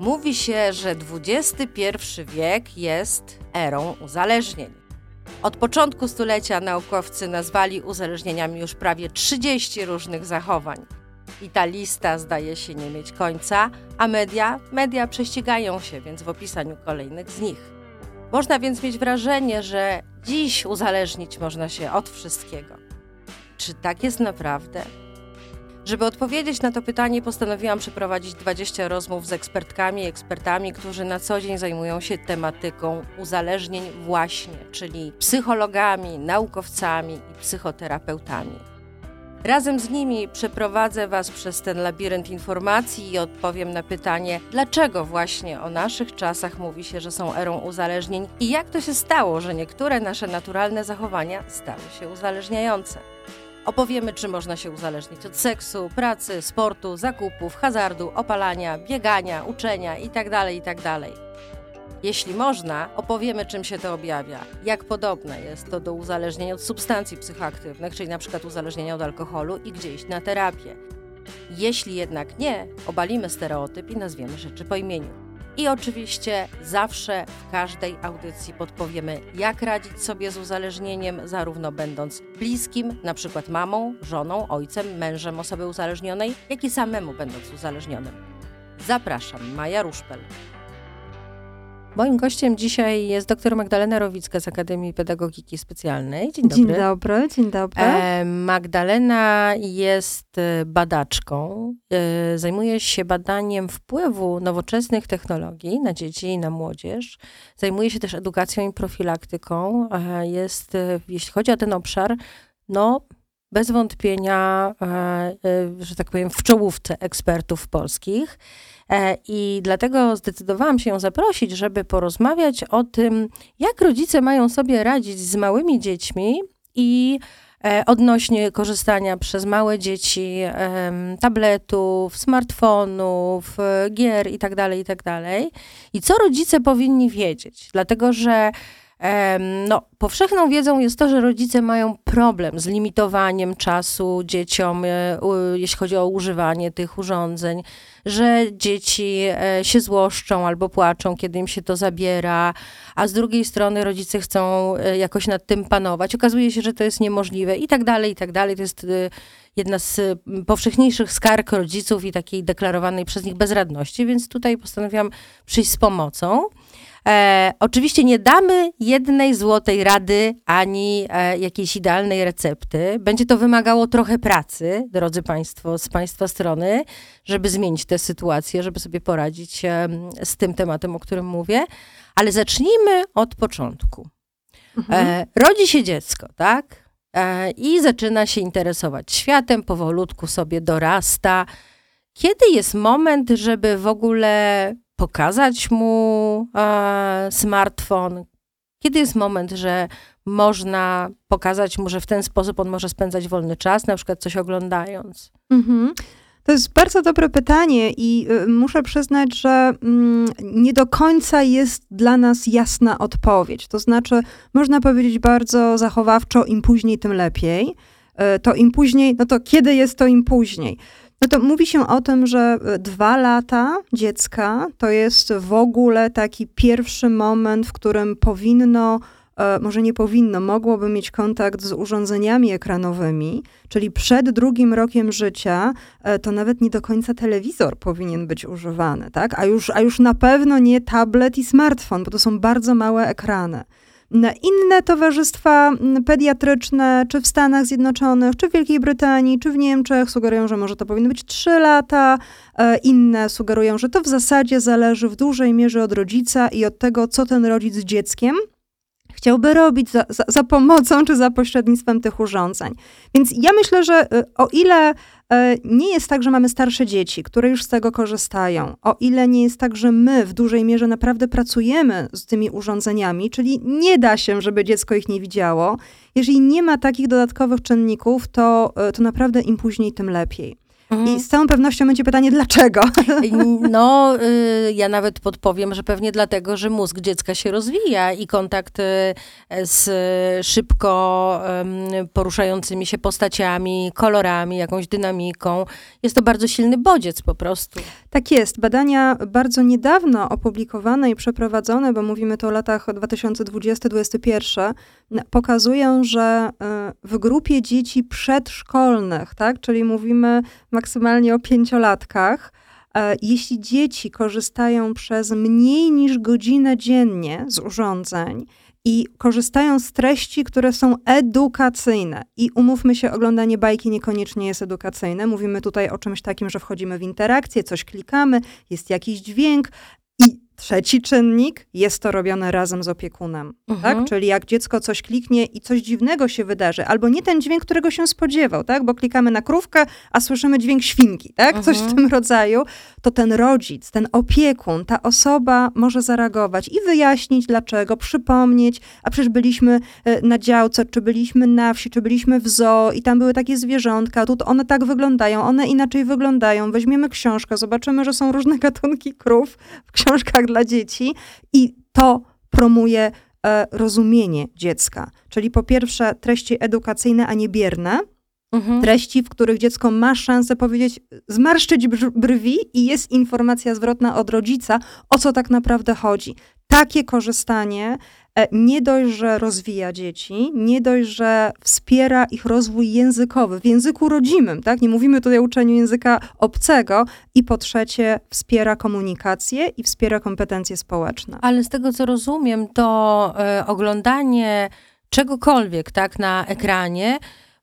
Mówi się, że XXI wiek jest erą uzależnień. Od początku stulecia naukowcy nazwali uzależnieniami już prawie 30 różnych zachowań. I ta lista zdaje się nie mieć końca, a media, media prześcigają się więc w opisaniu kolejnych z nich. Można więc mieć wrażenie, że dziś uzależnić można się od wszystkiego. Czy tak jest naprawdę? Żeby odpowiedzieć na to pytanie, postanowiłam przeprowadzić 20 rozmów z ekspertkami i ekspertami, którzy na co dzień zajmują się tematyką uzależnień, właśnie, czyli psychologami, naukowcami i psychoterapeutami. Razem z nimi przeprowadzę Was przez ten labirynt informacji i odpowiem na pytanie, dlaczego właśnie o naszych czasach mówi się, że są erą uzależnień i jak to się stało, że niektóre nasze naturalne zachowania stały się uzależniające. Opowiemy, czy można się uzależnić od seksu, pracy, sportu, zakupów, hazardu, opalania, biegania, uczenia itd. itd. Jeśli można, opowiemy, czym się to objawia, jak podobne jest to do uzależnienia od substancji psychoaktywnych, czyli np. uzależnienia od alkoholu i gdzie iść na terapię. Jeśli jednak nie, obalimy stereotyp i nazwiemy rzeczy po imieniu. I oczywiście zawsze w każdej audycji podpowiemy, jak radzić sobie z uzależnieniem, zarówno będąc bliskim, na przykład mamą, żoną, ojcem, mężem osoby uzależnionej, jak i samemu będąc uzależnionym. Zapraszam, Maja Ruszpel. Moim gościem dzisiaj jest dr Magdalena Rowicka z Akademii Pedagogiki Specjalnej. Dzień dobry. Dzień dobry, dzień dobry. E, Magdalena jest e, badaczką. E, zajmuje się badaniem wpływu nowoczesnych technologii na dzieci i na młodzież. Zajmuje się też edukacją i profilaktyką. E, jest, e, jeśli chodzi o ten obszar, no bez wątpienia, e, że tak powiem, w czołówce ekspertów polskich. E, I dlatego zdecydowałam się ją zaprosić, żeby porozmawiać o tym, jak rodzice mają sobie radzić z małymi dziećmi i e, odnośnie korzystania przez małe dzieci tabletów, smartfonów, gier itd., tak itd. Tak I co rodzice powinni wiedzieć? Dlatego, że no, powszechną wiedzą jest to, że rodzice mają problem z limitowaniem czasu dzieciom, e, jeśli chodzi o używanie tych urządzeń, że dzieci e, się złoszczą albo płaczą, kiedy im się to zabiera, a z drugiej strony rodzice chcą e, jakoś nad tym panować. Okazuje się, że to jest niemożliwe i tak dalej, i tak dalej. To jest jedna z powszechniejszych skarg rodziców i takiej deklarowanej przez nich bezradności, więc tutaj postanowiłam przyjść z pomocą. E, oczywiście nie damy jednej złotej rady ani e, jakiejś idealnej recepty. Będzie to wymagało trochę pracy, drodzy Państwo, z Państwa strony, żeby zmienić tę sytuację, żeby sobie poradzić e, z tym tematem, o którym mówię. Ale zacznijmy od początku. Mhm. E, rodzi się dziecko, tak? E, I zaczyna się interesować światem, powolutku sobie dorasta. Kiedy jest moment, żeby w ogóle pokazać mu e, smartfon? Kiedy jest moment, że można pokazać mu, że w ten sposób on może spędzać wolny czas, na przykład coś oglądając? Mhm. To jest bardzo dobre pytanie i y, muszę przyznać, że mm, nie do końca jest dla nas jasna odpowiedź. To znaczy, można powiedzieć bardzo zachowawczo, im później, tym lepiej. Y, to im później, no to kiedy jest to im później? No to mówi się o tym, że e, dwa lata dziecka to jest w ogóle taki pierwszy moment, w którym powinno, e, może nie powinno, mogłoby mieć kontakt z urządzeniami ekranowymi, czyli przed drugim rokiem życia e, to nawet nie do końca telewizor powinien być używany, tak? A już, a już na pewno nie tablet i smartfon, bo to są bardzo małe ekrany. Inne towarzystwa pediatryczne, czy w Stanach Zjednoczonych, czy w Wielkiej Brytanii, czy w Niemczech, sugerują, że może to powinno być 3 lata. E, inne sugerują, że to w zasadzie zależy w dużej mierze od rodzica i od tego, co ten rodzic z dzieckiem chciałby robić za, za, za, pomocą czy za pośrednictwem tych urządzeń. Więc ja myślę, że y, o ile e, nie jest tak, że mamy starsze dzieci, które już z tego korzystają, o ile nie jest tak, że my w dużej mierze naprawdę pracujemy z tymi urządzeniami, czyli nie da się, żeby dziecko ich nie widziało, jeżeli nie ma takich dodatkowych czynników, to, e, to naprawdę im później, tym lepiej. Mhm. I z całą pewnością będzie pytanie, dlaczego? No, y, ja nawet podpowiem, że pewnie dlatego, że mózg dziecka się rozwija i kontakt y, z szybko poruszającymi się postaciami, kolorami, jakąś dynamiką. Jest to bardzo silny bodziec po prostu. Tak jest. Badania bardzo niedawno opublikowane i przeprowadzone, bo mówimy tu o latach 2020-2021, n- pokazują, że y, w grupie dzieci przedszkolnych, tak, czyli mówimy maksymalnie o pięciolatkach, e, jeśli dzieci korzystają przez mniej niż godzinę dziennie z urządzeń i korzystają z treści, które są edukacyjne. I umówmy się, oglądanie bajki niekoniecznie jest edukacyjne. Mówimy tutaj o czymś takim, że wchodzimy w interakcję, coś klikamy, jest jakiś dźwięk. Trzeci czynnik, jest to robione razem z opiekunem. Mhm. Tak? Czyli jak dziecko coś kliknie i coś dziwnego się wydarzy, albo nie ten dźwięk, którego się spodziewał, tak? bo klikamy na krówkę, a słyszymy dźwięk świnki, tak? coś w Mhm. tym rodzaju, to ten rodzic, ten opiekun, ta osoba może zareagować i wyjaśnić dlaczego, przypomnieć, a przecież byliśmy e, na działce, czy byliśmy na wsi, czy byliśmy w zoo i tam były takie zwierzątka, tu one tak wyglądają, one inaczej wyglądają. Weźmiemy książkę, zobaczymy, że są różne gatunki krów w książkach dla dzieci i to promuje e, rozumienie dziecka. Czyli po pierwsze treści edukacyjne, a nie bierne, Mhm. treści, w których dziecko ma szansę powiedzieć, zmarszczyć brwi i jest informacja zwrotna od rodzica, o co tak naprawdę chodzi. Takie korzystanie nie dość, że rozwija dzieci, nie dość, że wspiera ich rozwój językowy w języku rodzimym, tak? Nie mówimy tutaj o uczeniu języka obcego i po trzecie wspiera komunikację i wspiera kompetencje społeczne. Ale z tego, co rozumiem, to e, oglądanie czegokolwiek tak, na ekranie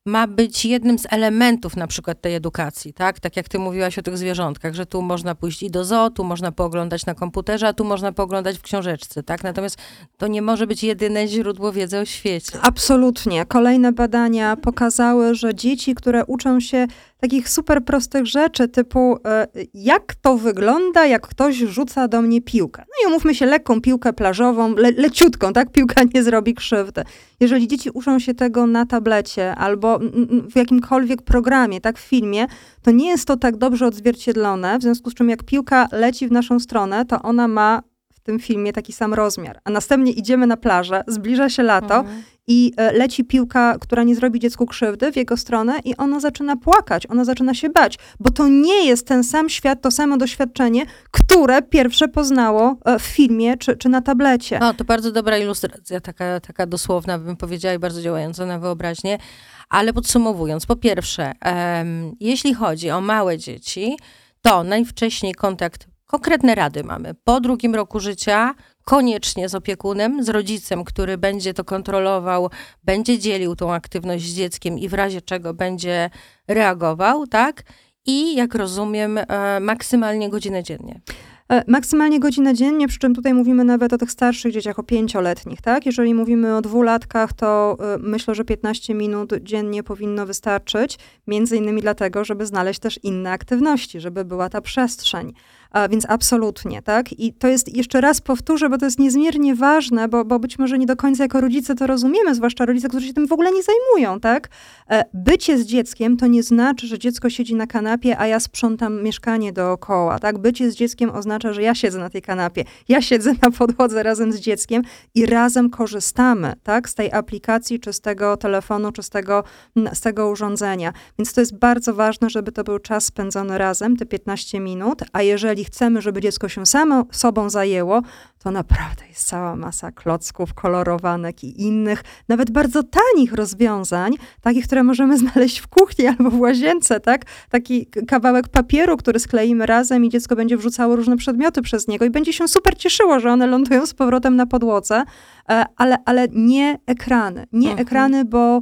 ma być jednym z elementów na przykład tej edukacji, tak? Tak jak ty mówiłaś o tych zwierzątkach, że tu można pójść i do zoo, tu można pooglądać na komputerze, a tu można pooglądać w książeczce, tak? Natomiast to nie może być jedyne źródło wiedzy o świecie. Absolutnie. Kolejne badania pokazały, że dzieci, które uczą się takich super prostych rzeczy, typu e, jak to wygląda, jak ktoś rzuca do mnie piłkę. No i umówmy się, lekką piłkę plażową, le, leciutką, tak? Piłka nie zrobi krzywdy. Jeżeli dzieci uczą się tego na tablecie albo w jakimkolwiek programie, tak, w filmie, to nie jest to tak dobrze odzwierciedlone, w związku z czym jak piłka leci w naszą stronę, to ona ma tym filmie taki sam rozmiar. A następnie idziemy na plażę, zbliża się lato, Mhm. i e, leci piłka, która nie zrobi dziecku krzywdy w jego stronę i ono zaczyna płakać, ono zaczyna się bać, bo to nie jest ten sam świat, to samo doświadczenie, które pierwsze poznało e, w filmie czy, czy na tablecie. No, to bardzo dobra ilustracja, taka, taka dosłowna, bym powiedziała, i bardzo działająca na wyobraźnię. Ale podsumowując, po pierwsze, em, jeśli chodzi o małe dzieci, to najwcześniej kontakt, konkretne rady mamy. Po drugim roku życia koniecznie z opiekunem, z rodzicem, który będzie to kontrolował, będzie dzielił tą aktywność z dzieckiem i w razie czego będzie reagował, tak? I jak rozumiem, e, maksymalnie godzinę dziennie. E, Maksymalnie godzinę dziennie, przy czym tutaj mówimy nawet o tych starszych dzieciach, o pięcioletnich, tak? Jeżeli mówimy o dwulatkach, to e, myślę, że 15 minut dziennie powinno wystarczyć, między innymi dlatego, żeby znaleźć też inne aktywności, żeby była ta przestrzeń. Więc absolutnie, tak? I to jest, jeszcze raz powtórzę, bo to jest niezmiernie ważne, bo, bo być może nie do końca jako rodzice to rozumiemy, zwłaszcza rodzice, którzy się tym w ogóle nie zajmują, tak? E, Bycie z dzieckiem to nie znaczy, że dziecko siedzi na kanapie, a ja sprzątam mieszkanie dookoła, tak? Bycie z dzieckiem oznacza, że ja siedzę na tej kanapie, ja siedzę na podłodze razem z dzieckiem i razem korzystamy, tak? Z tej aplikacji, czy z tego telefonu, czy z tego, z tego urządzenia. Więc to jest bardzo ważne, żeby to był czas spędzony razem, te 15 minut, a jeżeli chcemy, żeby dziecko się samo sobą zajęło, to naprawdę jest cała masa klocków, kolorowanek i innych, nawet bardzo tanich rozwiązań, takich, które możemy znaleźć w kuchni albo w łazience, tak? Taki kawałek papieru, który skleimy razem i dziecko będzie wrzucało różne przedmioty przez niego i będzie się super cieszyło, że one lądują z powrotem na podłodze, e, ale, ale nie ekrany. Nie Mhm. ekrany, bo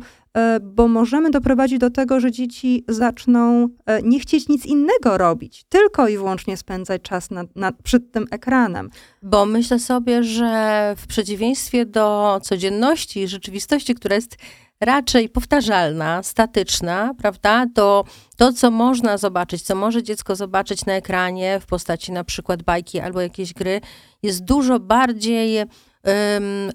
bo możemy doprowadzić do tego, że dzieci zaczną e, nie chcieć nic innego robić, tylko i wyłącznie spędzać czas nad, nad, przed tym ekranem. Bo myślę sobie, że w przeciwieństwie do codzienności i rzeczywistości, która jest raczej powtarzalna, statyczna, prawda, to to, co można zobaczyć, co może dziecko zobaczyć na ekranie w postaci na przykład bajki albo jakiejś gry, jest dużo bardziej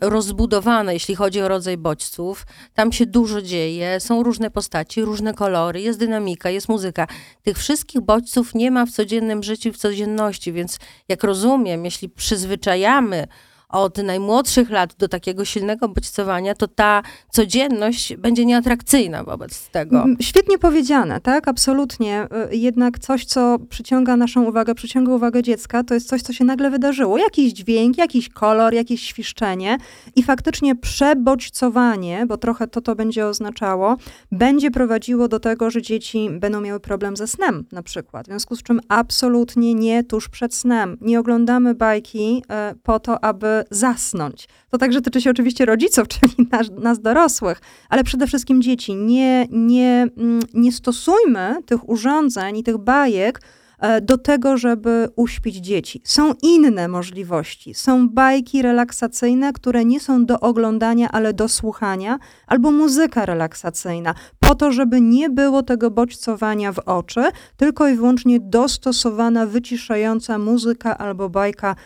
rozbudowane, jeśli chodzi o rodzaj bodźców. Tam się dużo dzieje, są różne postaci, różne kolory, jest dynamika, jest muzyka. Tych wszystkich bodźców nie ma w codziennym życiu, w codzienności, więc jak rozumiem, jeśli przyzwyczajamy od najmłodszych lat do takiego silnego bodźcowania, to ta codzienność będzie nieatrakcyjna wobec tego. Świetnie powiedziane, tak? Absolutnie. Y, Jednak coś, co przyciąga naszą uwagę, przyciąga uwagę dziecka, to jest coś, co się nagle wydarzyło. Jakiś dźwięk, jakiś kolor, jakieś świszczenie i faktycznie przebodźcowanie, bo trochę to to będzie oznaczało, będzie prowadziło do tego, że dzieci będą miały problem ze snem na przykład. W związku z czym absolutnie nie tuż przed snem. Nie oglądamy bajki e, po to, aby zasnąć. To także tyczy się oczywiście rodziców, czyli nas, nas dorosłych, ale przede wszystkim dzieci. Nie, nie, mm, nie stosujmy tych urządzeń i tych bajek e, do tego, żeby uśpić dzieci. Są inne możliwości. Są bajki relaksacyjne, które nie są do oglądania, ale do słuchania, albo muzyka relaksacyjna, po to, żeby nie było tego bodźcowania w oczy, tylko i wyłącznie dostosowana, wyciszająca muzyka albo bajka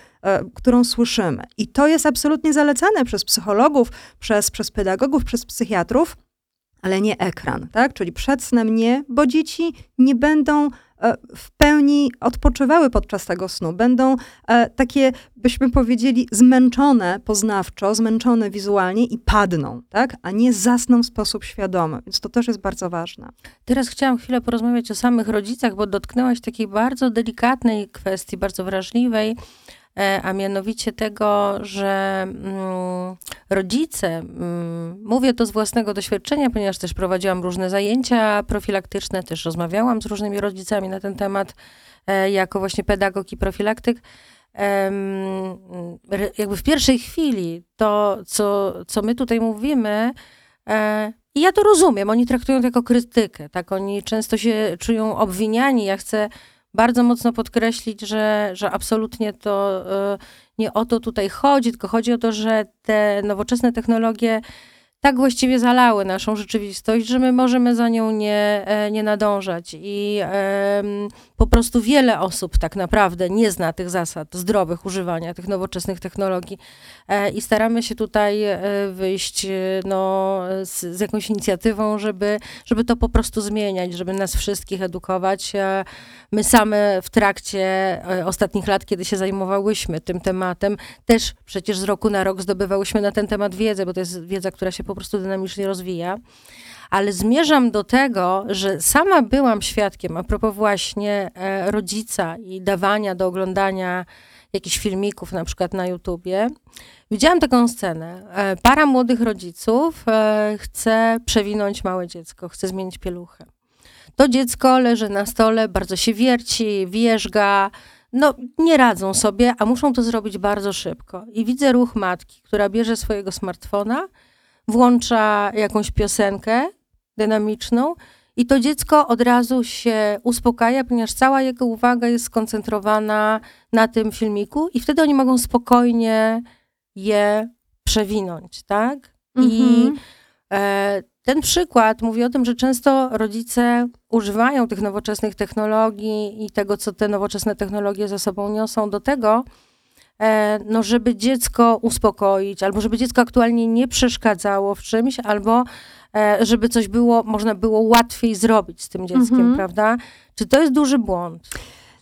którą słyszymy. I to jest absolutnie zalecane przez psychologów, przez, przez pedagogów, przez psychiatrów, ale nie ekran, tak? Czyli przed snem nie, bo dzieci nie będą e, w pełni odpoczywały podczas tego snu. Będą e, takie, byśmy powiedzieli, zmęczone poznawczo, zmęczone wizualnie i padną, tak? A nie zasną w sposób świadomy. Więc to też jest bardzo ważne. Teraz chciałam chwilę porozmawiać o samych rodzicach, bo dotknęłaś takiej bardzo delikatnej kwestii, bardzo wrażliwej, e, a mianowicie tego, że mm, rodzice, mm, mówię to z własnego doświadczenia, ponieważ też prowadziłam różne zajęcia profilaktyczne, też rozmawiałam z różnymi rodzicami na ten temat, e, jako właśnie pedagog i profilaktyk. Jakby w pierwszej chwili to, co, co my tutaj mówimy, e, i ja to rozumiem, oni traktują to jako krytykę, tak? Oni często się czują obwiniani. Ja chcę bardzo mocno podkreślić, że, że absolutnie to e, nie o to tutaj chodzi, tylko chodzi o to, że te nowoczesne technologie tak właściwie zalały naszą rzeczywistość, że my możemy za nią nie, e, nie nadążać. I po prostu wiele osób tak naprawdę nie zna tych zasad zdrowych używania tych nowoczesnych technologii. E, I staramy się tutaj e, wyjść no, z, z jakąś inicjatywą, żeby, żeby to po prostu zmieniać, żeby nas wszystkich edukować. My same w trakcie ostatnich lat, kiedy się zajmowałyśmy tym tematem, też przecież z roku na rok zdobywałyśmy na ten temat wiedzę, bo to jest wiedza, która się po prostu dynamicznie rozwija. Ale zmierzam do tego, że sama byłam świadkiem, a propos właśnie e, rodzica i dawania do oglądania jakichś filmików, na przykład na YouTubie. Widziałam taką scenę. E, Para młodych rodziców e, chce przewinąć małe dziecko, chce zmienić pieluchę. To dziecko leży na stole, bardzo się wierci, wierzga. No, nie radzą sobie, a muszą to zrobić bardzo szybko. I widzę ruch matki, która bierze swojego smartfona, włącza jakąś piosenkę dynamiczną i to dziecko od razu się uspokaja, ponieważ cała jego uwaga jest skoncentrowana na tym filmiku i wtedy oni mogą spokojnie je przewinąć, tak? I Mhm. e, ten przykład mówi o tym, że często rodzice używają tych nowoczesnych technologii i tego, co te nowoczesne technologie ze sobą niosą, do tego, no, żeby dziecko uspokoić, albo żeby dziecko aktualnie nie przeszkadzało w czymś, albo e, żeby coś było, można było łatwiej zrobić z tym dzieckiem, Mhm. prawda? Czy to jest duży błąd?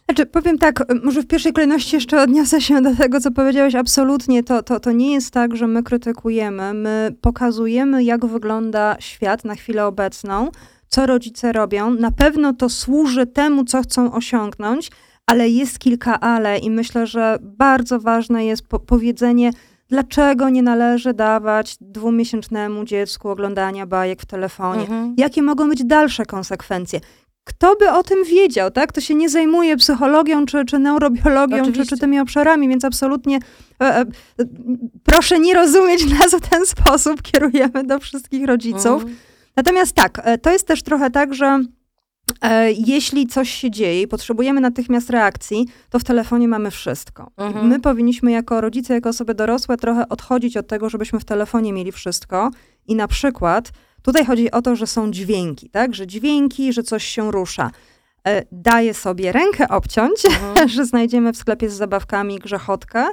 Znaczy, powiem tak, może w pierwszej kolejności jeszcze odniosę się do tego, co powiedziałeś. Absolutnie to, to, to nie jest tak, że my krytykujemy. My pokazujemy, jak wygląda świat na chwilę obecną, co rodzice robią. Na pewno to służy temu, co chcą osiągnąć, ale jest kilka ale i myślę, że bardzo ważne jest po powiedzenie, dlaczego nie należy dawać dwumiesięcznemu dziecku oglądania bajek w telefonie. Mhm. jakie mogą być dalsze konsekwencje. Kto by o tym wiedział, tak? To się nie zajmuje psychologią, czy, czy neurobiologią, czy, Oczywiście. czy tymi obszarami, więc absolutnie e, e, proszę nie rozumieć nas w ten sposób, kierujemy do wszystkich rodziców. Mhm. Natomiast tak, e, to jest też trochę tak, że jeśli coś się dzieje i potrzebujemy natychmiast reakcji, to w telefonie mamy wszystko. Mhm. My powinniśmy jako rodzice, jako osoby dorosłe trochę odchodzić od tego, żebyśmy w telefonie mieli wszystko i na przykład tutaj chodzi o to, że są dźwięki, tak? Że dźwięki, że coś się rusza. E, Daję sobie rękę obciąć, Mhm. że znajdziemy w sklepie z zabawkami grzechotkę, e,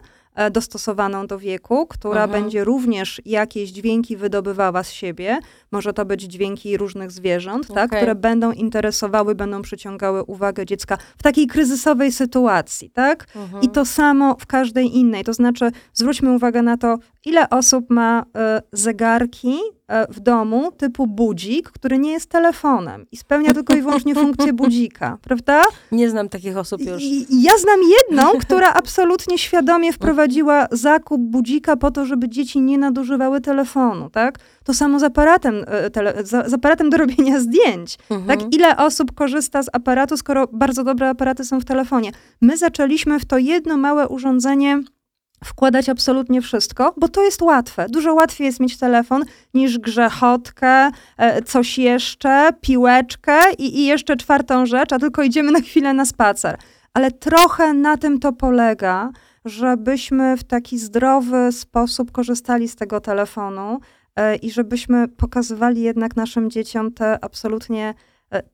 dostosowaną do wieku, która Mhm. będzie również jakieś dźwięki wydobywała z siebie. Może to być dźwięki różnych zwierząt, tak, Okej. które będą interesowały, będą przyciągały uwagę dziecka w takiej kryzysowej sytuacji, tak? Mhm. I to samo w każdej innej. To znaczy, zwróćmy uwagę na to, ile osób ma e, zegarki e, w domu typu budzik, który nie jest telefonem i spełnia tylko i wyłącznie funkcję budzika, prawda? Nie znam takich osób już. I, ja znam jedną, która absolutnie świadomie wprowadziła zakup budzika po to, żeby dzieci nie nadużywały telefonu, tak? To samo z aparatem, e, tele, z, z aparatem do robienia zdjęć. Mhm. Tak, ile osób korzysta z aparatu, skoro bardzo dobre aparaty są w telefonie? My zaczęliśmy w to jedno małe urządzenie wkładać absolutnie wszystko, bo to jest łatwe. Dużo łatwiej jest mieć telefon niż grzechotkę, e, coś jeszcze, piłeczkę i, i jeszcze czwartą rzecz, a tylko idziemy na chwilę na spacer. Ale trochę na tym to polega, żebyśmy w taki zdrowy sposób korzystali z tego telefonu e, i żebyśmy pokazywali jednak naszym dzieciom te absolutnie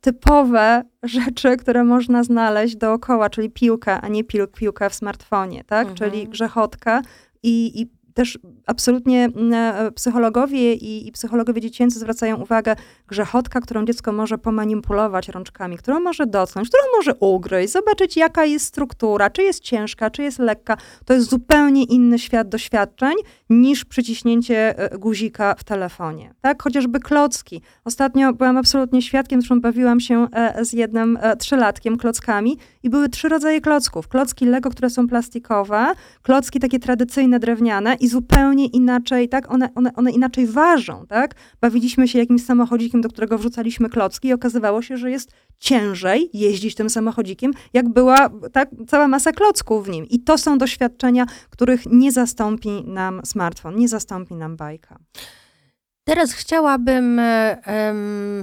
typowe rzeczy, które można znaleźć dookoła, czyli piłka, a nie pil, piłka w smartfonie, tak? Mhm. Czyli grzechotka i, i też absolutnie mm, e, psychologowie i, i psychologowie dziecięcy zwracają uwagę, grzechotka, którą dziecko może pomanipulować rączkami, którą może dotknąć, którą może ugryźć, zobaczyć jaka jest struktura, czy jest ciężka, czy jest lekka. To jest zupełnie inny świat doświadczeń niż przyciśnięcie e, guzika w telefonie. Tak? Chociażby klocki. Ostatnio byłam absolutnie świadkiem, zresztą bawiłam się e, z jednym trzylatkiem klockami i były trzy rodzaje klocków. Klocki Lego, które są plastikowe, klocki takie tradycyjne, drewniane i zupełnie inaczej, tak? One, one, one inaczej ważą, tak? Bawiliśmy się jakimś samochodzikiem, do którego wrzucaliśmy klocki i okazywało się, że jest ciężej jeździć tym samochodzikiem, jak była tak, cała masa klocków w nim. I to są doświadczenia, których nie zastąpi nam smartfon, nie zastąpi nam bajka. Teraz chciałabym e,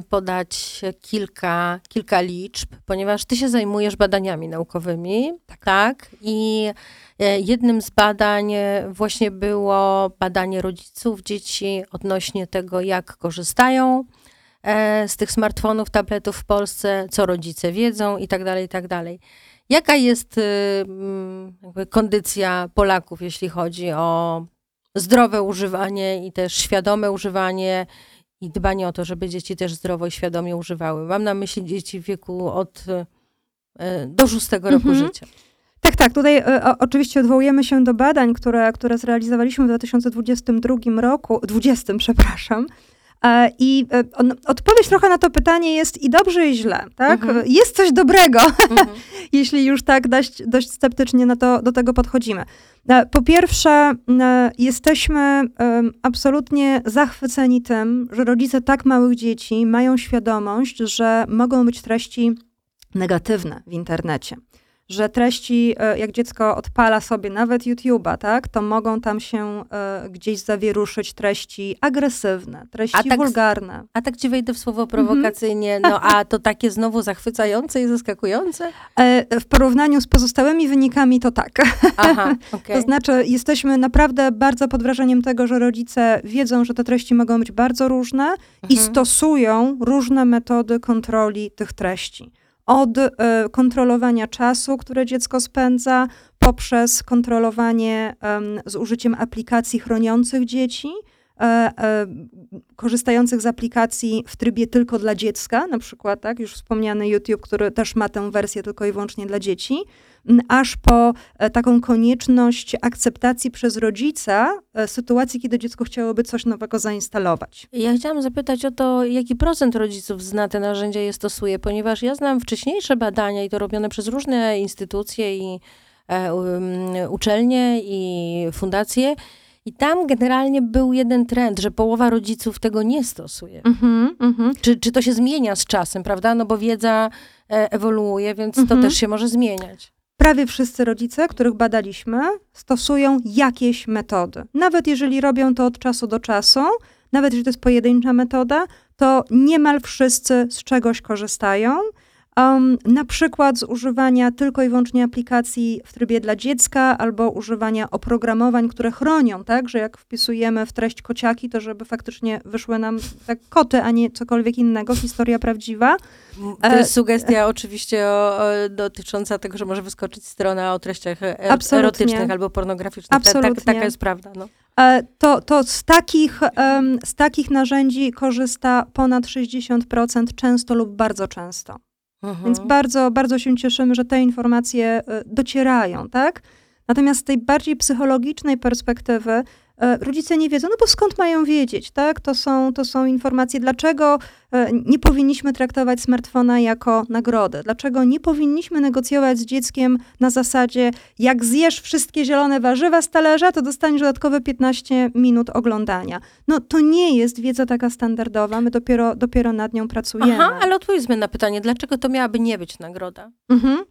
podać kilka, kilka liczb, ponieważ ty się zajmujesz badaniami naukowymi, tak? I e, jednym z badań e, właśnie było badanie rodziców dzieci odnośnie tego, jak korzystają z tych smartfonów, tabletów w Polsce, co rodzice wiedzą i tak dalej, i tak dalej. Jaka jest jakby kondycja Polaków, jeśli chodzi o zdrowe używanie i też świadome używanie i dbanie o to, żeby dzieci też zdrowo i świadomie używały. Mam na myśli dzieci w wieku od e, do szóstego roku Mhm. życia. Tak, tak. Tutaj e, oczywiście odwołujemy się do badań, które, które zrealizowaliśmy w 2022 roku, 20, przepraszam. E, I e, odpowiedź trochę na to pytanie jest i dobrze, i źle, tak? Mhm. Jest coś dobrego, Mhm. jeśli już tak dość, dość sceptycznie na to, do tego podchodzimy. E, Po pierwsze, jesteśmy absolutnie zachwyceni tym, że rodzice tak małych dzieci mają świadomość, że mogą być treści negatywne w internecie. Że treści, e, jak dziecko odpala sobie nawet YouTube'a, tak, to mogą tam się e, gdzieś zawieruszyć treści agresywne, treści A tak- wulgarne. A tak ci wejdę w słowo prowokacyjnie, no a to takie znowu zachwycające i zaskakujące? E, W porównaniu z pozostałymi wynikami to tak. Aha, okej. To znaczy, jesteśmy naprawdę bardzo pod wrażeniem tego, że rodzice wiedzą, że te treści mogą być bardzo różne i Mhm. stosują różne metody kontroli tych treści. Od e, kontrolowania czasu, które dziecko spędza, poprzez kontrolowanie z użyciem aplikacji chroniących dzieci, e, e, korzystających z aplikacji w trybie tylko dla dziecka, na przykład, tak, już wspomniany YouTube, który też ma tę wersję tylko i wyłącznie dla dzieci, aż po e, taką konieczność akceptacji przez rodzica e, sytuacji, kiedy dziecko chciałoby coś nowego zainstalować. Ja chciałam zapytać o to, jaki procent rodziców zna te narzędzia i je stosuje, ponieważ ja znam wcześniejsze badania i to robione przez różne instytucje i e, uczelnie i fundacje. I tam generalnie był jeden trend, że połowa rodziców tego nie stosuje. Mhm, mhm. Czy, czy to się zmienia z czasem, prawda? No bo wiedza ewoluuje, więc to Mhm. też się może zmieniać. Prawie wszyscy rodzice, których badaliśmy, stosują jakieś metody. Nawet jeżeli robią to od czasu do czasu, nawet jeżeli to jest pojedyncza metoda, to niemal wszyscy z czegoś korzystają. Um, na przykład z używania tylko i wyłącznie aplikacji w trybie dla dziecka albo używania oprogramowań, które chronią, tak, że jak wpisujemy w treść kociaki, to żeby faktycznie wyszły nam tak koty, a nie cokolwiek innego, historia prawdziwa. To jest sugestia oczywiście o, o, dotycząca tego, że może wyskoczyć strona o treściach e, Absolutnie. erotycznych albo pornograficznych. Ta, tak, Absolutnie. taka jest prawda. No. E, To, to z, takich, em, z takich narzędzi korzysta ponad 60%, często lub bardzo często. Mhm. Więc bardzo, bardzo się cieszymy, że te informacje e, docierają, tak? Natomiast z tej bardziej psychologicznej perspektywy rodzice nie wiedzą, no bo skąd mają wiedzieć, tak? To są, to są informacje, dlaczego e, nie powinniśmy traktować smartfona jako nagrodę, dlaczego nie powinniśmy negocjować z dzieckiem na zasadzie, jak zjesz wszystkie zielone warzywa z talerza, to dostaniesz dodatkowe 15 minut oglądania. No to nie jest wiedza taka standardowa, my dopiero, dopiero nad nią pracujemy. Aha, ale odpowiedzmy na pytanie, dlaczego to miałaby nie być nagroda? Mhm.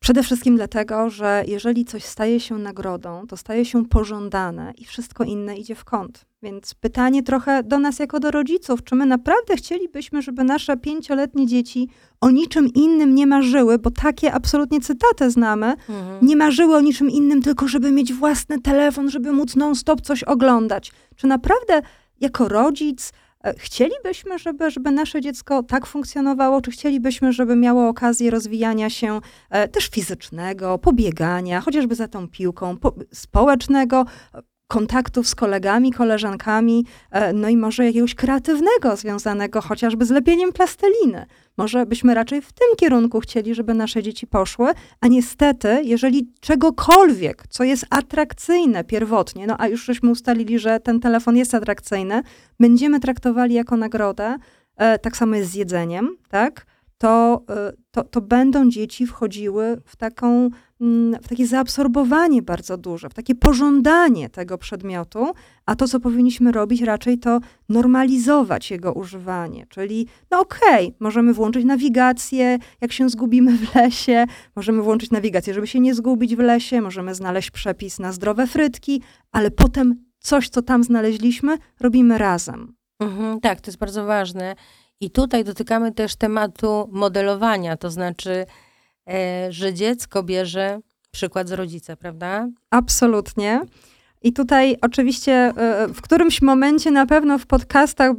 Przede wszystkim dlatego, że jeżeli coś staje się nagrodą, to staje się pożądane i wszystko inne idzie w kąt. Więc pytanie trochę do nas jako do rodziców, czy my naprawdę chcielibyśmy, żeby nasze pięcioletnie dzieci o niczym innym nie marzyły, bo takie absolutnie cytaty znamy, Mhm. nie marzyły o niczym innym, tylko żeby mieć własny telefon, żeby móc non-stop coś oglądać. Czy naprawdę jako rodzic chcielibyśmy, żeby, żeby nasze dziecko tak funkcjonowało, czy chcielibyśmy, żeby miało okazję rozwijania się e, też fizycznego, pobiegania, chociażby za tą piłką, po, społecznego, e, kontaktów z kolegami, koleżankami, e, no i może jakiegoś kreatywnego, związanego chociażby z lepieniem plasteliny. Może byśmy raczej w tym kierunku chcieli, żeby nasze dzieci poszły, a niestety, jeżeli czegokolwiek, co jest atrakcyjne pierwotnie, no a już żeśmy ustalili, że ten telefon jest atrakcyjny, będziemy traktowali jako nagrodę, e, tak samo jest z jedzeniem, tak? To, e, to, to będą dzieci wchodziły w, taką, mm, w takie zaabsorbowanie bardzo duże, w takie pożądanie tego przedmiotu, a to, co powinniśmy robić, raczej to normalizować jego używanie. Czyli, no okej, możemy włączyć nawigację, jak się zgubimy w lesie, możemy włączyć nawigację, żeby się nie zgubić w lesie, możemy znaleźć przepis na zdrowe frytki, ale potem coś, co tam znaleźliśmy, robimy razem. Mhm, tak, to jest bardzo ważne. I tutaj dotykamy też tematu modelowania, to znaczy, e, że dziecko bierze przykład z rodzica, prawda? Absolutnie. I tutaj oczywiście e, w którymś momencie na pewno w podcastach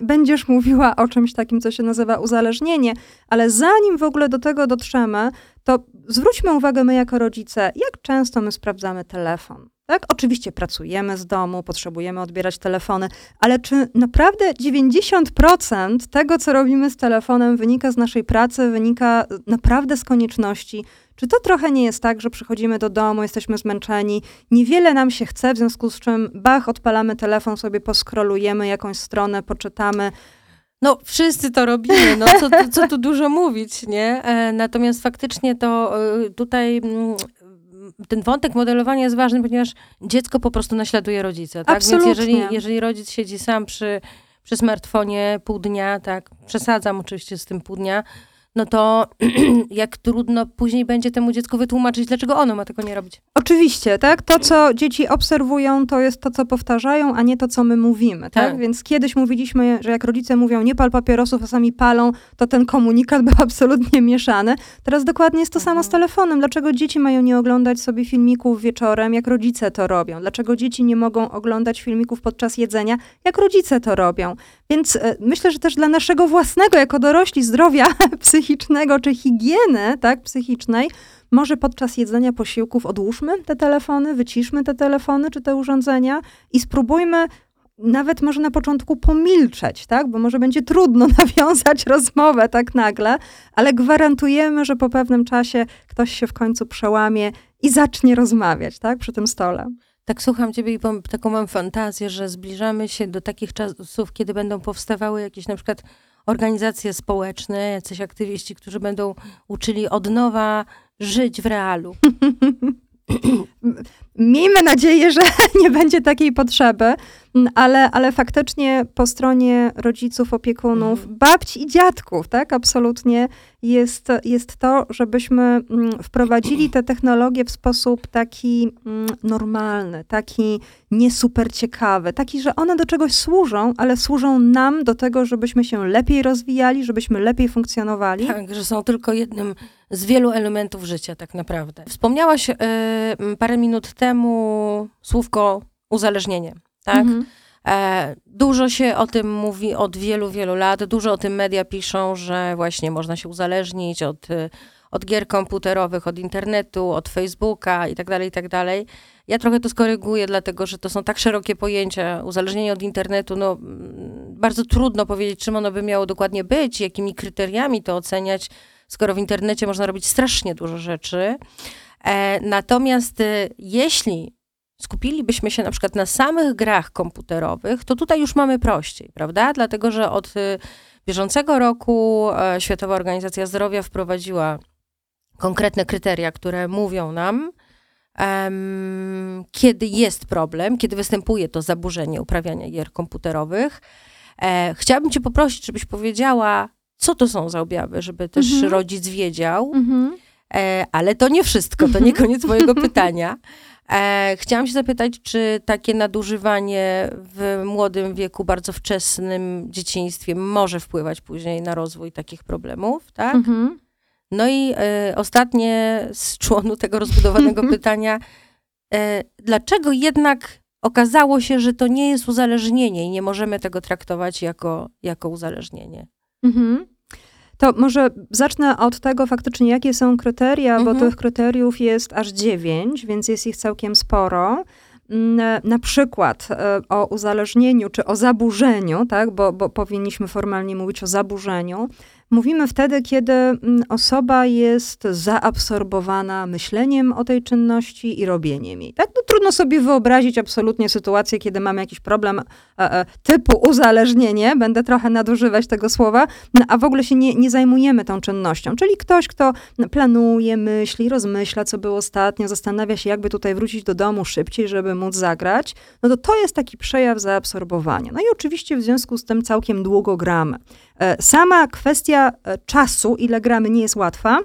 będziesz mówiła o czymś takim, co się nazywa uzależnienie, ale zanim w ogóle do tego dotrzemy, to zwróćmy uwagę my jako rodzice, jak często my sprawdzamy telefon. Tak? Oczywiście pracujemy z domu, potrzebujemy odbierać telefony, ale czy naprawdę 90% tego, co robimy z telefonem, wynika z naszej pracy, wynika naprawdę z konieczności? Czy to trochę nie jest tak, że przychodzimy do domu, jesteśmy zmęczeni, niewiele nam się chce, w związku z czym bach, odpalamy telefon, sobie poskrolujemy jakąś stronę, poczytamy. No, wszyscy to robimy, no co, co tu dużo mówić, nie? E, natomiast faktycznie to e, tutaj mm, ten wątek modelowania jest ważny, ponieważ dziecko po prostu naśladuje rodzica, tak? Absolutnie. Więc jeżeli, jeżeli rodzic siedzi sam przy, przy smartfonie pół dnia, tak, przesadzam oczywiście z tym pół dnia, no to jak trudno później będzie temu dziecku wytłumaczyć, dlaczego ono ma tego nie robić. Oczywiście, tak? To, co dzieci obserwują, to jest to, co powtarzają, a nie to, co my mówimy, tak? Tak. Więc kiedyś mówiliśmy, że jak rodzice mówią, nie pal papierosów, a sami palą, to ten komunikat był absolutnie mieszany. Teraz dokładnie jest to samo z Mhm. telefonem. Dlaczego dzieci mają nie oglądać sobie filmików wieczorem, jak rodzice to robią? Dlaczego dzieci nie mogą oglądać filmików podczas jedzenia, jak rodzice to robią? Więc e, myślę, że też dla naszego własnego, jako dorośli, zdrowia psychicznego czy higieny, tak, psychicznej, może podczas jedzenia posiłków odłóżmy te telefony, wyciszmy te telefony czy te urządzenia i spróbujmy nawet może na początku pomilczeć, tak? Bo może będzie trudno nawiązać rozmowę tak nagle, ale gwarantujemy, że po pewnym czasie ktoś się w końcu przełamie i zacznie rozmawiać, tak? Przy tym stole. Tak słucham ciebie i taką mam fantazję, że zbliżamy się do takich czasów, kiedy będą powstawały jakieś na przykład organizacje społeczne, jacyś aktywiści, którzy będą uczyli od nowa żyć w realu. Miejmy nadzieję, że nie będzie takiej potrzeby, ale, ale faktycznie po stronie rodziców, opiekunów, Mhm. babci i dziadków, tak, absolutnie jest, jest to, żebyśmy mm, wprowadzili te technologie w sposób taki mm, normalny, taki nie super ciekawy, taki, że one do czegoś służą, ale służą nam do tego, żebyśmy się lepiej rozwijali, żebyśmy lepiej funkcjonowali. Tak, że są tylko jednym z wielu elementów życia tak naprawdę. Wspomniałaś e, parę minut temu słówko uzależnienie, tak? Mhm. E, dużo się o tym mówi od wielu, wielu lat. Dużo o tym media piszą, że właśnie można się uzależnić od, e, od gier komputerowych, od internetu, od Facebooka i tak dalej, i tak dalej. Ja trochę to skoryguję, dlatego że to są tak szerokie pojęcia. Uzależnienie od internetu, no bardzo trudno powiedzieć, czym ono by miało dokładnie być, jakimi kryteriami to oceniać, skoro w internecie można robić strasznie dużo rzeczy. E, natomiast e, jeśli skupilibyśmy się na przykład na samych grach komputerowych, to tutaj już mamy prościej, prawda? Dlatego, że od y, bieżącego roku e, Światowa Organizacja Zdrowia wprowadziła konkretne kryteria, które mówią nam, kiedy jest problem, kiedy występuje to zaburzenie uprawiania gier komputerowych. E, chciałabym cię poprosić, żebyś powiedziała, co to są za objawy, żeby też Mhm. rodzic wiedział. Mhm. E, ale to nie wszystko, to nie koniec mojego pytania. E, chciałam się zapytać, czy takie nadużywanie w młodym wieku, bardzo wczesnym dzieciństwie może wpływać później na rozwój takich problemów, tak? Mhm. No i e, ostatnie z członu tego rozbudowanego pytania, e, dlaczego jednak okazało się, że to nie jest uzależnienie i nie możemy tego traktować jako, jako uzależnienie? Mhm. To może zacznę od tego faktycznie, jakie są kryteria, bo Mhm. tych kryteriów jest aż dziewięć, więc jest ich całkiem sporo. Mm, Na przykład e, o uzależnieniu czy o zaburzeniu, tak, bo, bo powinniśmy formalnie mówić o zaburzeniu, mówimy wtedy, kiedy mm, osoba jest zaabsorbowana myśleniem o tej czynności i robieniem jej. Tak? No, trudno sobie wyobrazić absolutnie sytuację, kiedy mamy jakiś problem e, e, typu uzależnienie, będę trochę nadużywać tego słowa, no, a w ogóle się nie, nie zajmujemy tą czynnością. Czyli ktoś, kto planuje, myśli, rozmyśla, co było ostatnio, zastanawia się, jakby tutaj wrócić do domu szybciej, żeby móc zagrać, no to to jest taki przejaw zaabsorbowania. No i oczywiście w związku z tym całkiem długo gramy. E, Sama kwestia e, czasu, ile gramy, nie jest łatwa.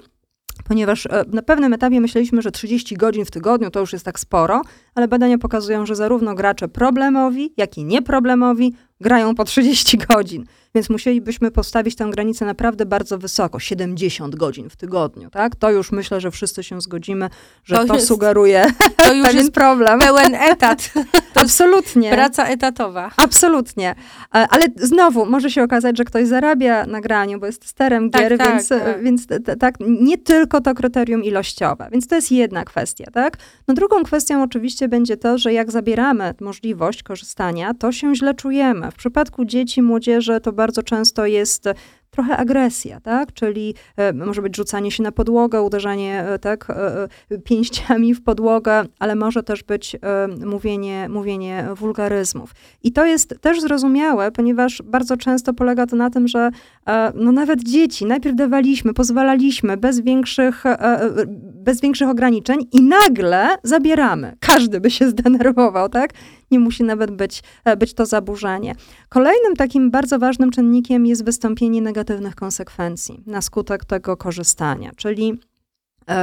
Ponieważ e, na pewnym etapie myśleliśmy, że 30 godzin w tygodniu to już jest tak sporo, ale badania pokazują, że zarówno gracze problemowi, jak i nieproblemowi grają po 30 godzin. Więc musielibyśmy postawić tę granicę naprawdę bardzo wysoko, 70 godzin w tygodniu, tak? To już myślę, że wszyscy się zgodzimy, że To to, jest- sugeruje To już pewien jest problem. pełen etat, Absolutnie. praca etatowa. Absolutnie. E, Ale znowu, może się okazać, że ktoś zarabia na graniu, bo jest testerem Tak, gier, tak, więc, tak. więc tak, nie tylko to kryterium ilościowe. Więc to jest jedna kwestia, tak? No drugą kwestią oczywiście będzie to, że jak zabieramy możliwość korzystania, to się źle czujemy. W przypadku dzieci, młodzieży to bardzo często jest trochę agresja, tak? Czyli e, może być rzucanie się na podłogę, uderzanie e, tak, e, e, pięściami w podłogę, ale może też być e, mówienie, mówienie wulgaryzmów. I to jest też zrozumiałe, ponieważ bardzo często polega to na tym, że e, no nawet dzieci najpierw dawaliśmy, pozwalaliśmy bez większych, e, e, bez większych ograniczeń i nagle zabieramy. Każdy by się zdenerwował, tak? Nie musi nawet być, e, być to zaburzenie. Kolejnym takim bardzo ważnym czynnikiem jest wystąpienie negatywnych konsekwencji na skutek tego korzystania, czyli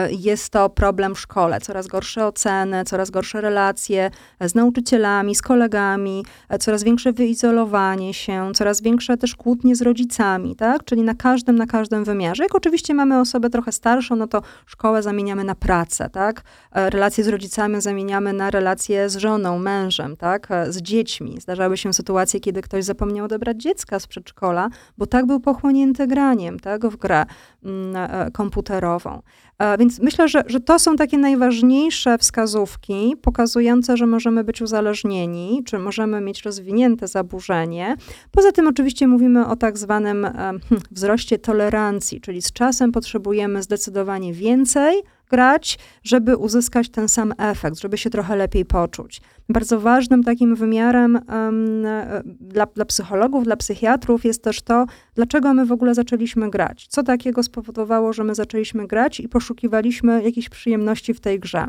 jest to problem w szkole. Coraz gorsze oceny, coraz gorsze relacje e, z nauczycielami, z kolegami, e, coraz większe wyizolowanie się, coraz większe też kłótnie z rodzicami, tak? Czyli na każdym, na każdym wymiarze. Jak oczywiście mamy osobę trochę starszą, no to szkołę zamieniamy na pracę, tak? E, Relacje z rodzicami zamieniamy na relacje z żoną, mężem, tak? E, Z dziećmi. Zdarzały się sytuacje, kiedy ktoś zapomniał odebrać dziecka z przedszkola, bo tak był pochłonięty graniem, tak? W grę mm, e, komputerową. E, Więc myślę, że, że to są takie najważniejsze wskazówki pokazujące, że możemy być uzależnieni, czy możemy mieć rozwinięte zaburzenie. Poza tym oczywiście mówimy o tak zwanym e, hm, wzroście tolerancji, czyli z czasem potrzebujemy zdecydowanie więcej grać, żeby uzyskać ten sam efekt, żeby się trochę lepiej poczuć. Bardzo ważnym takim wymiarem em, e, dla, dla psychologów, dla psychiatrów jest też to, dlaczego my w ogóle zaczęliśmy grać. Co takiego spowodowało, że my zaczęliśmy grać i poszukiwaliśmy jakiejś przyjemności w tej grze.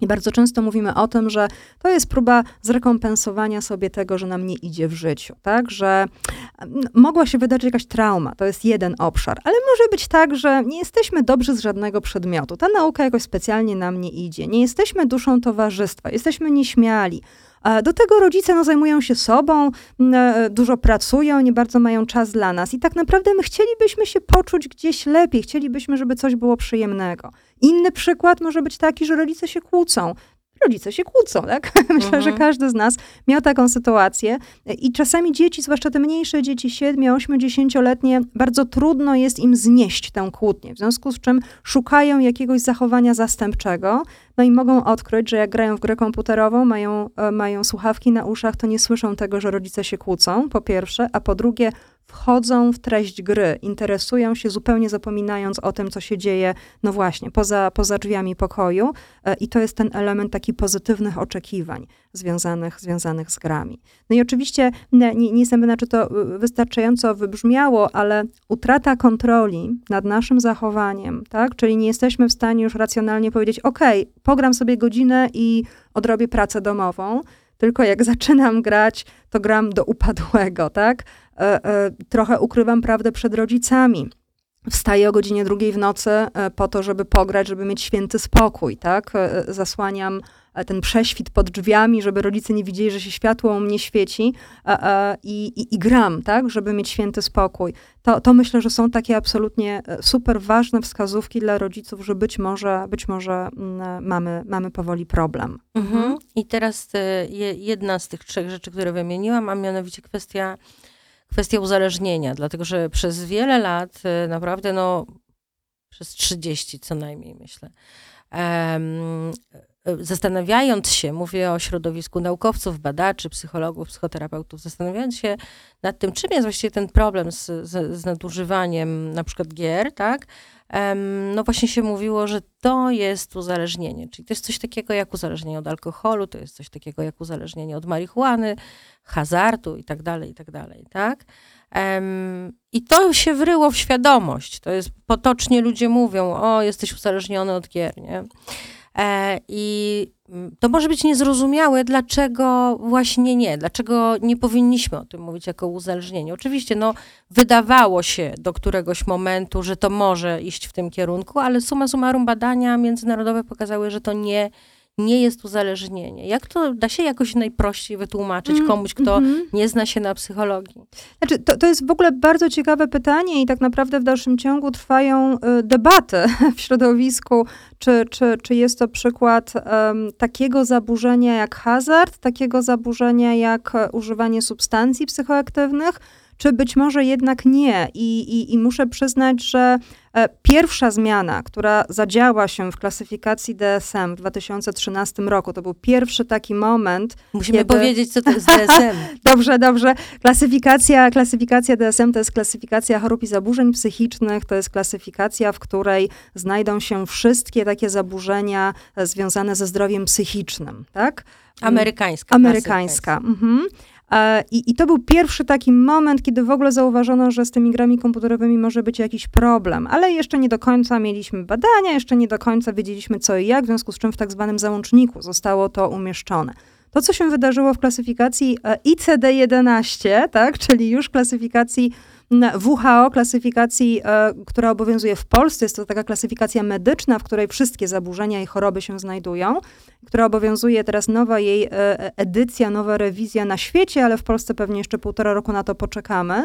I bardzo często mówimy o tym, że to jest próba zrekompensowania sobie tego, że nam nie idzie w życiu, tak? Że mogła się wydarzyć jakaś trauma, to jest jeden obszar, ale może być tak, że nie jesteśmy dobrzy z żadnego przedmiotu. Ta nauka jakoś specjalnie nam nie idzie. Nie jesteśmy duszą towarzystwa, jesteśmy nieśmiali. Do tego rodzice no, zajmują się sobą, e, dużo pracują, nie bardzo mają czas dla nas. I tak naprawdę my chcielibyśmy się poczuć gdzieś lepiej, chcielibyśmy, żeby coś było przyjemnego. Inny przykład może być taki, że rodzice się kłócą rodzice się kłócą, tak? Myślę, mhm. że każdy z nas miał taką sytuację i czasami dzieci, zwłaszcza te mniejsze dzieci, 7, 8, 10-letnie, bardzo trudno jest im znieść tę kłótnię, w związku z czym szukają jakiegoś zachowania zastępczego, no i mogą odkryć, że jak grają w grę komputerową, mają, e, mają słuchawki na uszach, to nie słyszą tego, że rodzice się kłócą, po pierwsze, a po drugie, wchodzą w treść gry, interesują się, zupełnie zapominając o tym, co się dzieje, no właśnie, poza, poza drzwiami pokoju. E, I to jest ten element takich pozytywnych oczekiwań związanych, związanych z grami. No i oczywiście nie, nie, jestem pewna, czy to e, wystarczająco wybrzmiało, ale utrata kontroli nad naszym zachowaniem, tak? Czyli nie jesteśmy w stanie już racjonalnie powiedzieć, ok, pogram sobie godzinę i odrobię pracę domową, tylko jak zaczynam grać, to gram do upadłego, tak? E, e, trochę ukrywam prawdę przed rodzicami. Wstaję o godzinie drugiej w nocy e, po to, żeby pograć, żeby mieć święty spokój, tak? Zasłaniam ten prześwit pod drzwiami, żeby rodzice nie widzieli, że się światło u mnie świeci i, i, i gram, tak? Żeby mieć święty spokój. To, to myślę, że są takie absolutnie super ważne wskazówki dla rodziców, że być może, być może mm, mamy, mamy powoli problem. Mhm. I teraz jedna z tych trzech rzeczy, które wymieniłam, a mianowicie kwestia kwestia uzależnienia, dlatego że przez wiele lat, naprawdę no, przez 30 co najmniej myślę, um, zastanawiając się, mówię o środowisku naukowców, badaczy, psychologów, psychoterapeutów, zastanawiając się nad tym, czym jest właściwie ten problem z, z, z nadużywaniem na przykład gier, tak, no właśnie się mówiło, że to jest uzależnienie. Czyli to jest coś takiego jak uzależnienie od alkoholu, to jest coś takiego jak uzależnienie od marihuany, hazardu i tak dalej, i tak dalej, tak? I to się wryło w świadomość. To jest potocznie ludzie mówią, o, jesteś uzależniony od gier, nie? E, I to może być niezrozumiałe, dlaczego właśnie nie, dlaczego nie powinniśmy o tym mówić jako uzależnienie. Oczywiście, no, wydawało się do któregoś momentu, że to może iść w tym kierunku, ale suma summarum badania międzynarodowe pokazały, że to nie nie jest uzależnienie. Jak to da się jakoś najprościej wytłumaczyć mm, komuś, kto mm -hmm. nie zna się na psychologii? Znaczy, to, to jest w ogóle bardzo ciekawe pytanie i tak naprawdę w dalszym ciągu trwają y, debaty w środowisku, czy, czy, czy jest to przykład um, takiego zaburzenia jak hazard, takiego zaburzenia jak e, używanie substancji psychoaktywnych, czy być może jednak nie. I, i, i muszę przyznać, że e, pierwsza zmiana, która zadziała się w klasyfikacji DSM w 2013 roku, to był pierwszy taki moment. Musimy kiedy... powiedzieć, co to jest DSM. dobrze, dobrze. Klasyfikacja, klasyfikacja DSM to jest klasyfikacja chorób i zaburzeń psychicznych, to jest klasyfikacja, w której znajdą się wszystkie takie zaburzenia e, związane ze zdrowiem psychicznym, tak? Amerykańska. Amerykańska. Mhm. E, I, I to był pierwszy taki moment, kiedy w ogóle zauważono, że z tymi grami komputerowymi może być jakiś problem, ale jeszcze nie do końca mieliśmy badania, jeszcze nie do końca wiedzieliśmy co i jak, w związku z czym w tak zwanym załączniku zostało to umieszczone. To, co się wydarzyło w klasyfikacji e, ICD-11, tak, czyli już klasyfikacji WHO klasyfikacji, e, która obowiązuje w Polsce, jest to taka klasyfikacja medyczna, w której wszystkie zaburzenia i choroby się znajdują, która obowiązuje teraz nowa jej e, edycja, nowa rewizja na świecie, ale w Polsce pewnie jeszcze półtora roku na to poczekamy.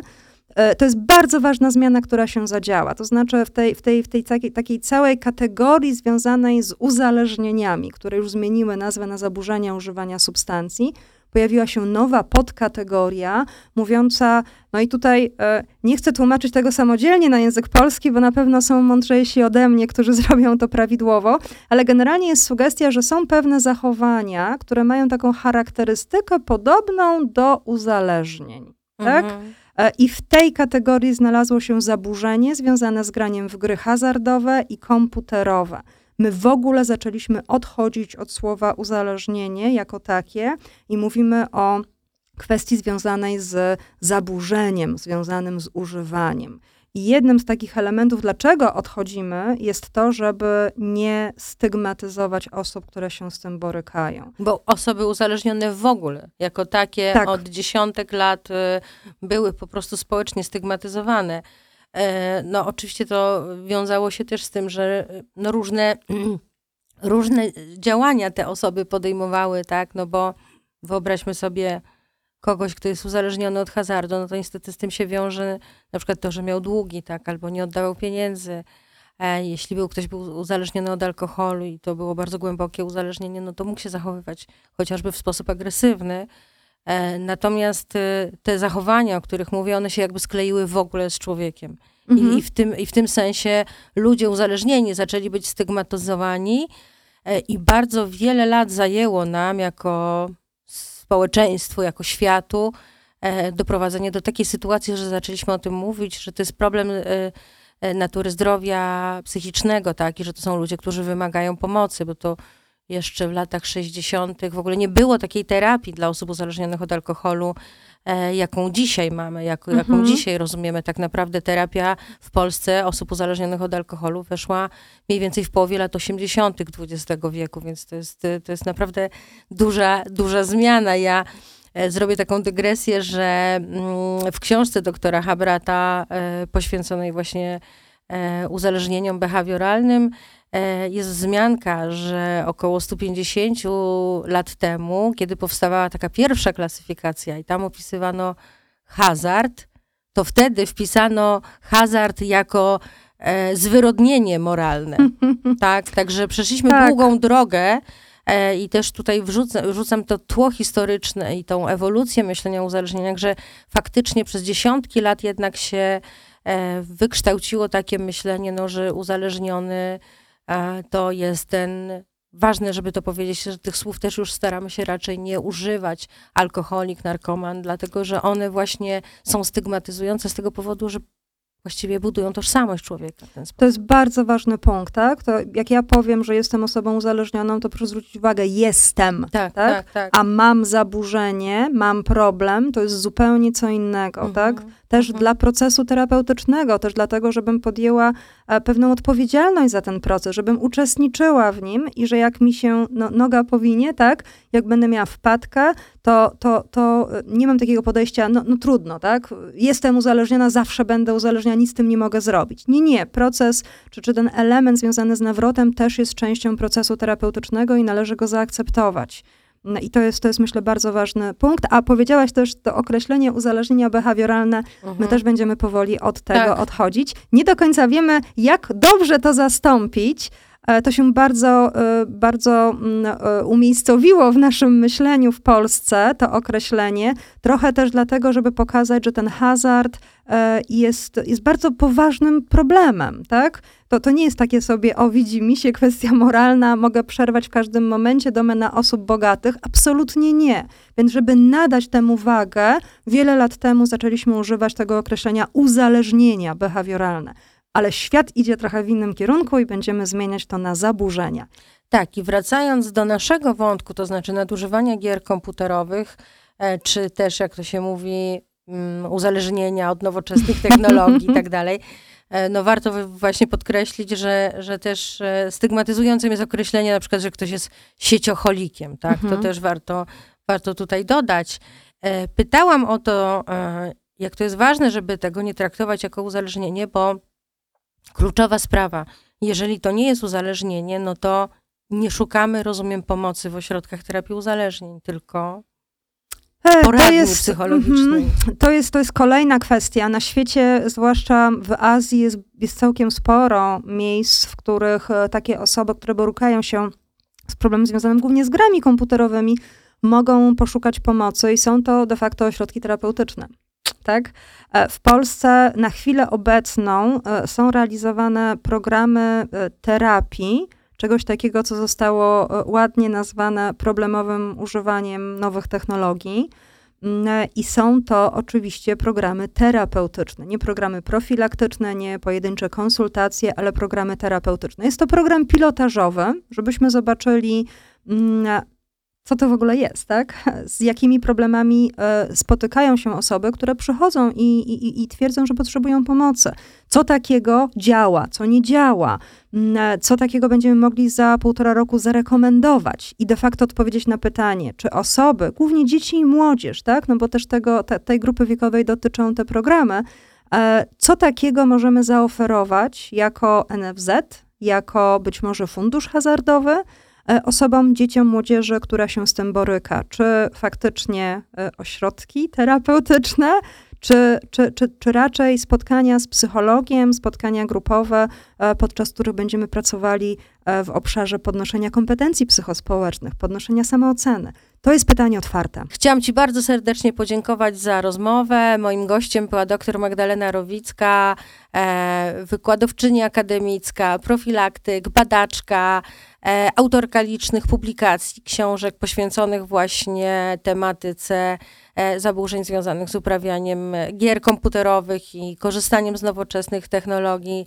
E, to jest bardzo ważna zmiana, która się zadziała. To znaczy w tej, w tej, w tej takiej, takiej całej kategorii związanej z uzależnieniami, które już zmieniły nazwę na zaburzenia używania substancji, pojawiła się nowa podkategoria mówiąca, no i tutaj e, nie chcę tłumaczyć tego samodzielnie na język polski, bo na pewno są mądrzejsi ode mnie, którzy zrobią to prawidłowo, ale generalnie jest sugestia, że są pewne zachowania, które mają taką charakterystykę podobną do uzależnień. Tak? Mhm. E, I w tej kategorii znalazło się zaburzenie związane z graniem w gry hazardowe i komputerowe. My w ogóle zaczęliśmy odchodzić od słowa uzależnienie jako takie i mówimy o kwestii związanej z zaburzeniem, związanym z używaniem. I jednym z takich elementów, dlaczego odchodzimy, jest to, żeby nie stygmatyzować osób, które się z tym borykają. Bo osoby uzależnione w ogóle, jako takie Tak. od dziesiątek lat y, były po prostu społecznie stygmatyzowane. E, No oczywiście to wiązało się też z tym, że y, no różne, różne działania te osoby podejmowały, tak, no bo wyobraźmy sobie kogoś, kto jest uzależniony od hazardu, no to niestety z tym się wiąże na przykład to, że miał długi, tak, albo nie oddawał pieniędzy. E, Jeśli był, ktoś był uzależniony od alkoholu i to było bardzo głębokie uzależnienie, no to mógł się zachowywać chociażby w sposób agresywny. E, Natomiast e, te zachowania, o których mówię, one się jakby skleiły w ogóle z człowiekiem. I, i, w tym, I w tym sensie ludzie uzależnieni zaczęli być stygmatyzowani e, i bardzo wiele lat zajęło nam jako społeczeństwu, jako światu e, doprowadzenie do takiej sytuacji, że zaczęliśmy o tym mówić, że to jest problem e, natury zdrowia psychicznego, tak, i że to są ludzie, którzy wymagają pomocy, bo to jeszcze w latach 60. w ogóle nie było takiej terapii dla osób uzależnionych od alkoholu, e, jaką dzisiaj mamy, jak, jaką Mhm. dzisiaj rozumiemy. Tak naprawdę terapia w Polsce osób uzależnionych od alkoholu weszła mniej więcej w połowie lat 80. XX wieku, więc to jest, to jest naprawdę duża, duża zmiana. Ja e, zrobię taką dygresję, że mm, w książce doktora Habrata e, poświęconej właśnie uzależnieniom behawioralnym e, jest wzmianka, że około 150 lat temu, kiedy powstawała taka pierwsza klasyfikacja i tam opisywano hazard, to wtedy wpisano hazard jako e, zwyrodnienie moralne. tak, także przeszliśmy Tak. długą drogę e, i też tutaj wrzucam, wrzucam to tło historyczne i tą ewolucję myślenia o uzależnieniach, że faktycznie przez dziesiątki lat jednak się e, wykształciło takie myślenie, no, że uzależniony e, to jest ten Ważne, żeby to powiedzieć, że tych słów też już staramy się raczej nie używać, alkoholik, narkoman, dlatego że one właśnie są stygmatyzujące z tego powodu, że właściwie budują tożsamość człowieka w ten sposób. To jest bardzo ważny punkt, tak? To jak ja powiem, że jestem osobą uzależnioną, to proszę zwrócić uwagę, jestem, Tak, tak? tak, tak. A mam zaburzenie, mam problem, to jest zupełnie co innego, tak? Też Mhm. dla procesu terapeutycznego, też dlatego, żebym podjęła e, pewną odpowiedzialność za ten proces, żebym uczestniczyła w nim i że jak mi się no, noga powinie, tak, jak będę miała wpadkę, to, to, to e, nie mam takiego podejścia, no, no trudno, tak, jestem uzależniona, zawsze będę uzależniona, nic z tym nie mogę zrobić. Nie, nie, proces, czy, czy ten element związany z nawrotem też jest częścią procesu terapeutycznego i należy go zaakceptować. No I to jest, to jest, myślę, bardzo ważny punkt. A powiedziałaś też to określenie uzależnienia behawioralne. My Mhm. też będziemy powoli od tego Tak. odchodzić. Nie do końca wiemy, jak dobrze to zastąpić. E, To się bardzo, e, bardzo mm, e, umiejscowiło w naszym myśleniu w Polsce, to określenie. Trochę też dlatego, żeby pokazać, że ten hazard jest, jest bardzo poważnym problemem, tak? To, to nie jest takie sobie, o widzi mi się, kwestia moralna, mogę przerwać w każdym momencie domena osób bogatych. Absolutnie nie. Więc żeby nadać temu wagę, wiele lat temu zaczęliśmy używać tego określenia uzależnienia behawioralne. Ale świat idzie trochę w innym kierunku i będziemy zmieniać to na zaburzenia. Tak, i wracając do naszego wątku, to znaczy nadużywania gier komputerowych, e, czy też, jak to się mówi, mm, uzależnienia od nowoczesnych technologii i tak dalej, e, no warto właśnie podkreślić, że, że też e, stygmatyzującym jest określenie na przykład, że ktoś jest sieciocholikiem, tak? To Mhm. też warto, warto tutaj dodać. Pytałam o to, jak to jest ważne, żeby tego nie traktować jako uzależnienie, bo kluczowa sprawa, jeżeli to nie jest uzależnienie, no to nie szukamy, rozumiem, pomocy w ośrodkach terapii uzależnień, tylko E, poradni psychologicznej. mhm, to, jest, to jest kolejna kwestia. Na świecie, zwłaszcza w Azji, jest, jest całkiem sporo miejsc, w których e, takie osoby, które borykają się z problemem związanym głównie z grami komputerowymi, mogą poszukać pomocy i są to de facto ośrodki terapeutyczne. Tak? E, W Polsce na chwilę obecną e, są realizowane programy e, terapii, czegoś takiego, co zostało ładnie nazwane problemowym używaniem nowych technologii. Mm, I są to oczywiście programy terapeutyczne, nie programy profilaktyczne, nie pojedyncze konsultacje, ale programy terapeutyczne. Jest to program pilotażowy, żebyśmy zobaczyli, mm, co to w ogóle jest, tak? Z jakimi problemami e, spotykają się osoby, które przychodzą i, i, i twierdzą, że potrzebują pomocy. Co takiego działa, co nie działa, m, e, co takiego będziemy mogli za półtora roku zarekomendować i de facto odpowiedzieć na pytanie, czy osoby, głównie dzieci i młodzież, tak? No bo też tego, te, tej grupy wiekowej dotyczą te programy, e, co takiego możemy zaoferować jako NFZ, jako być może fundusz hazardowy, osobom, dzieciom, młodzieży, która się z tym boryka. Czy faktycznie e, ośrodki terapeutyczne, czy, czy, czy, czy raczej spotkania z psychologiem, spotkania grupowe, e, podczas których będziemy pracowali e, w obszarze podnoszenia kompetencji psychospołecznych, podnoszenia samooceny. To jest pytanie otwarte. Chciałam Ci bardzo serdecznie podziękować za rozmowę. Moim gościem była dr Magdalena Rowicka, e, wykładowczyni akademicka, profilaktyk, badaczka, e, autorka licznych publikacji, książek poświęconych właśnie tematyce e, zaburzeń związanych z uprawianiem gier komputerowych i korzystaniem z nowoczesnych technologii.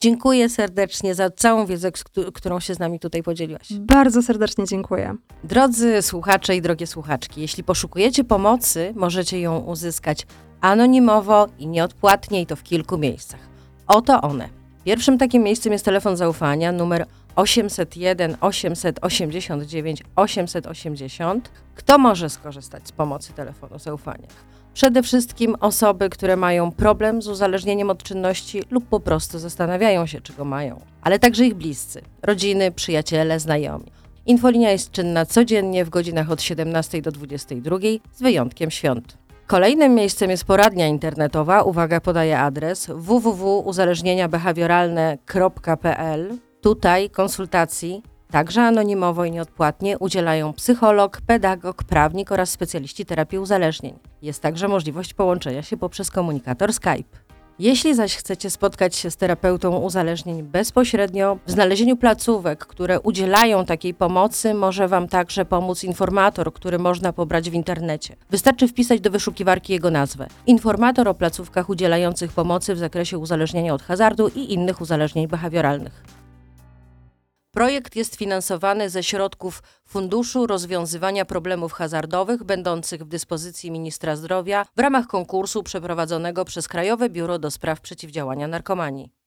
Dziękuję serdecznie za całą wiedzę, którą się z nami tutaj podzieliłaś. Bardzo serdecznie dziękuję. Drodzy słuchacze i drogie słuchaczki, jeśli poszukujecie pomocy, możecie ją uzyskać anonimowo i nieodpłatnie i to w kilku miejscach. Oto one. Pierwszym takim miejscem jest telefon zaufania numer 801 889 880. Kto może skorzystać z pomocy telefonu zaufania? Przede wszystkim osoby, które mają problem z uzależnieniem od czynności lub po prostu zastanawiają się, czego mają, ale także ich bliscy, rodziny, przyjaciele, znajomi. Infolinia jest czynna codziennie w godzinach od 17 do 22, z wyjątkiem świąt. Kolejnym miejscem jest poradnia internetowa. Uwaga, podaję adres www.uzależnieniabehawioralne.pl. Tutaj konsultacji, także anonimowo i nieodpłatnie, udzielają psycholog, pedagog, prawnik oraz specjaliści terapii uzależnień. Jest także możliwość połączenia się poprzez komunikator Skype. Jeśli zaś chcecie spotkać się z terapeutą uzależnień bezpośrednio, w znalezieniu placówek, które udzielają takiej pomocy, może Wam także pomóc informator, który można pobrać w internecie. Wystarczy wpisać do wyszukiwarki jego nazwę. Informator o placówkach udzielających pomocy w zakresie uzależnienia od hazardu i innych uzależnień behawioralnych. Projekt jest finansowany ze środków Funduszu Rozwiązywania Problemów Hazardowych, będących w dyspozycji Ministra Zdrowia w ramach konkursu przeprowadzonego przez Krajowe Biuro do Spraw Przeciwdziałania Narkomanii.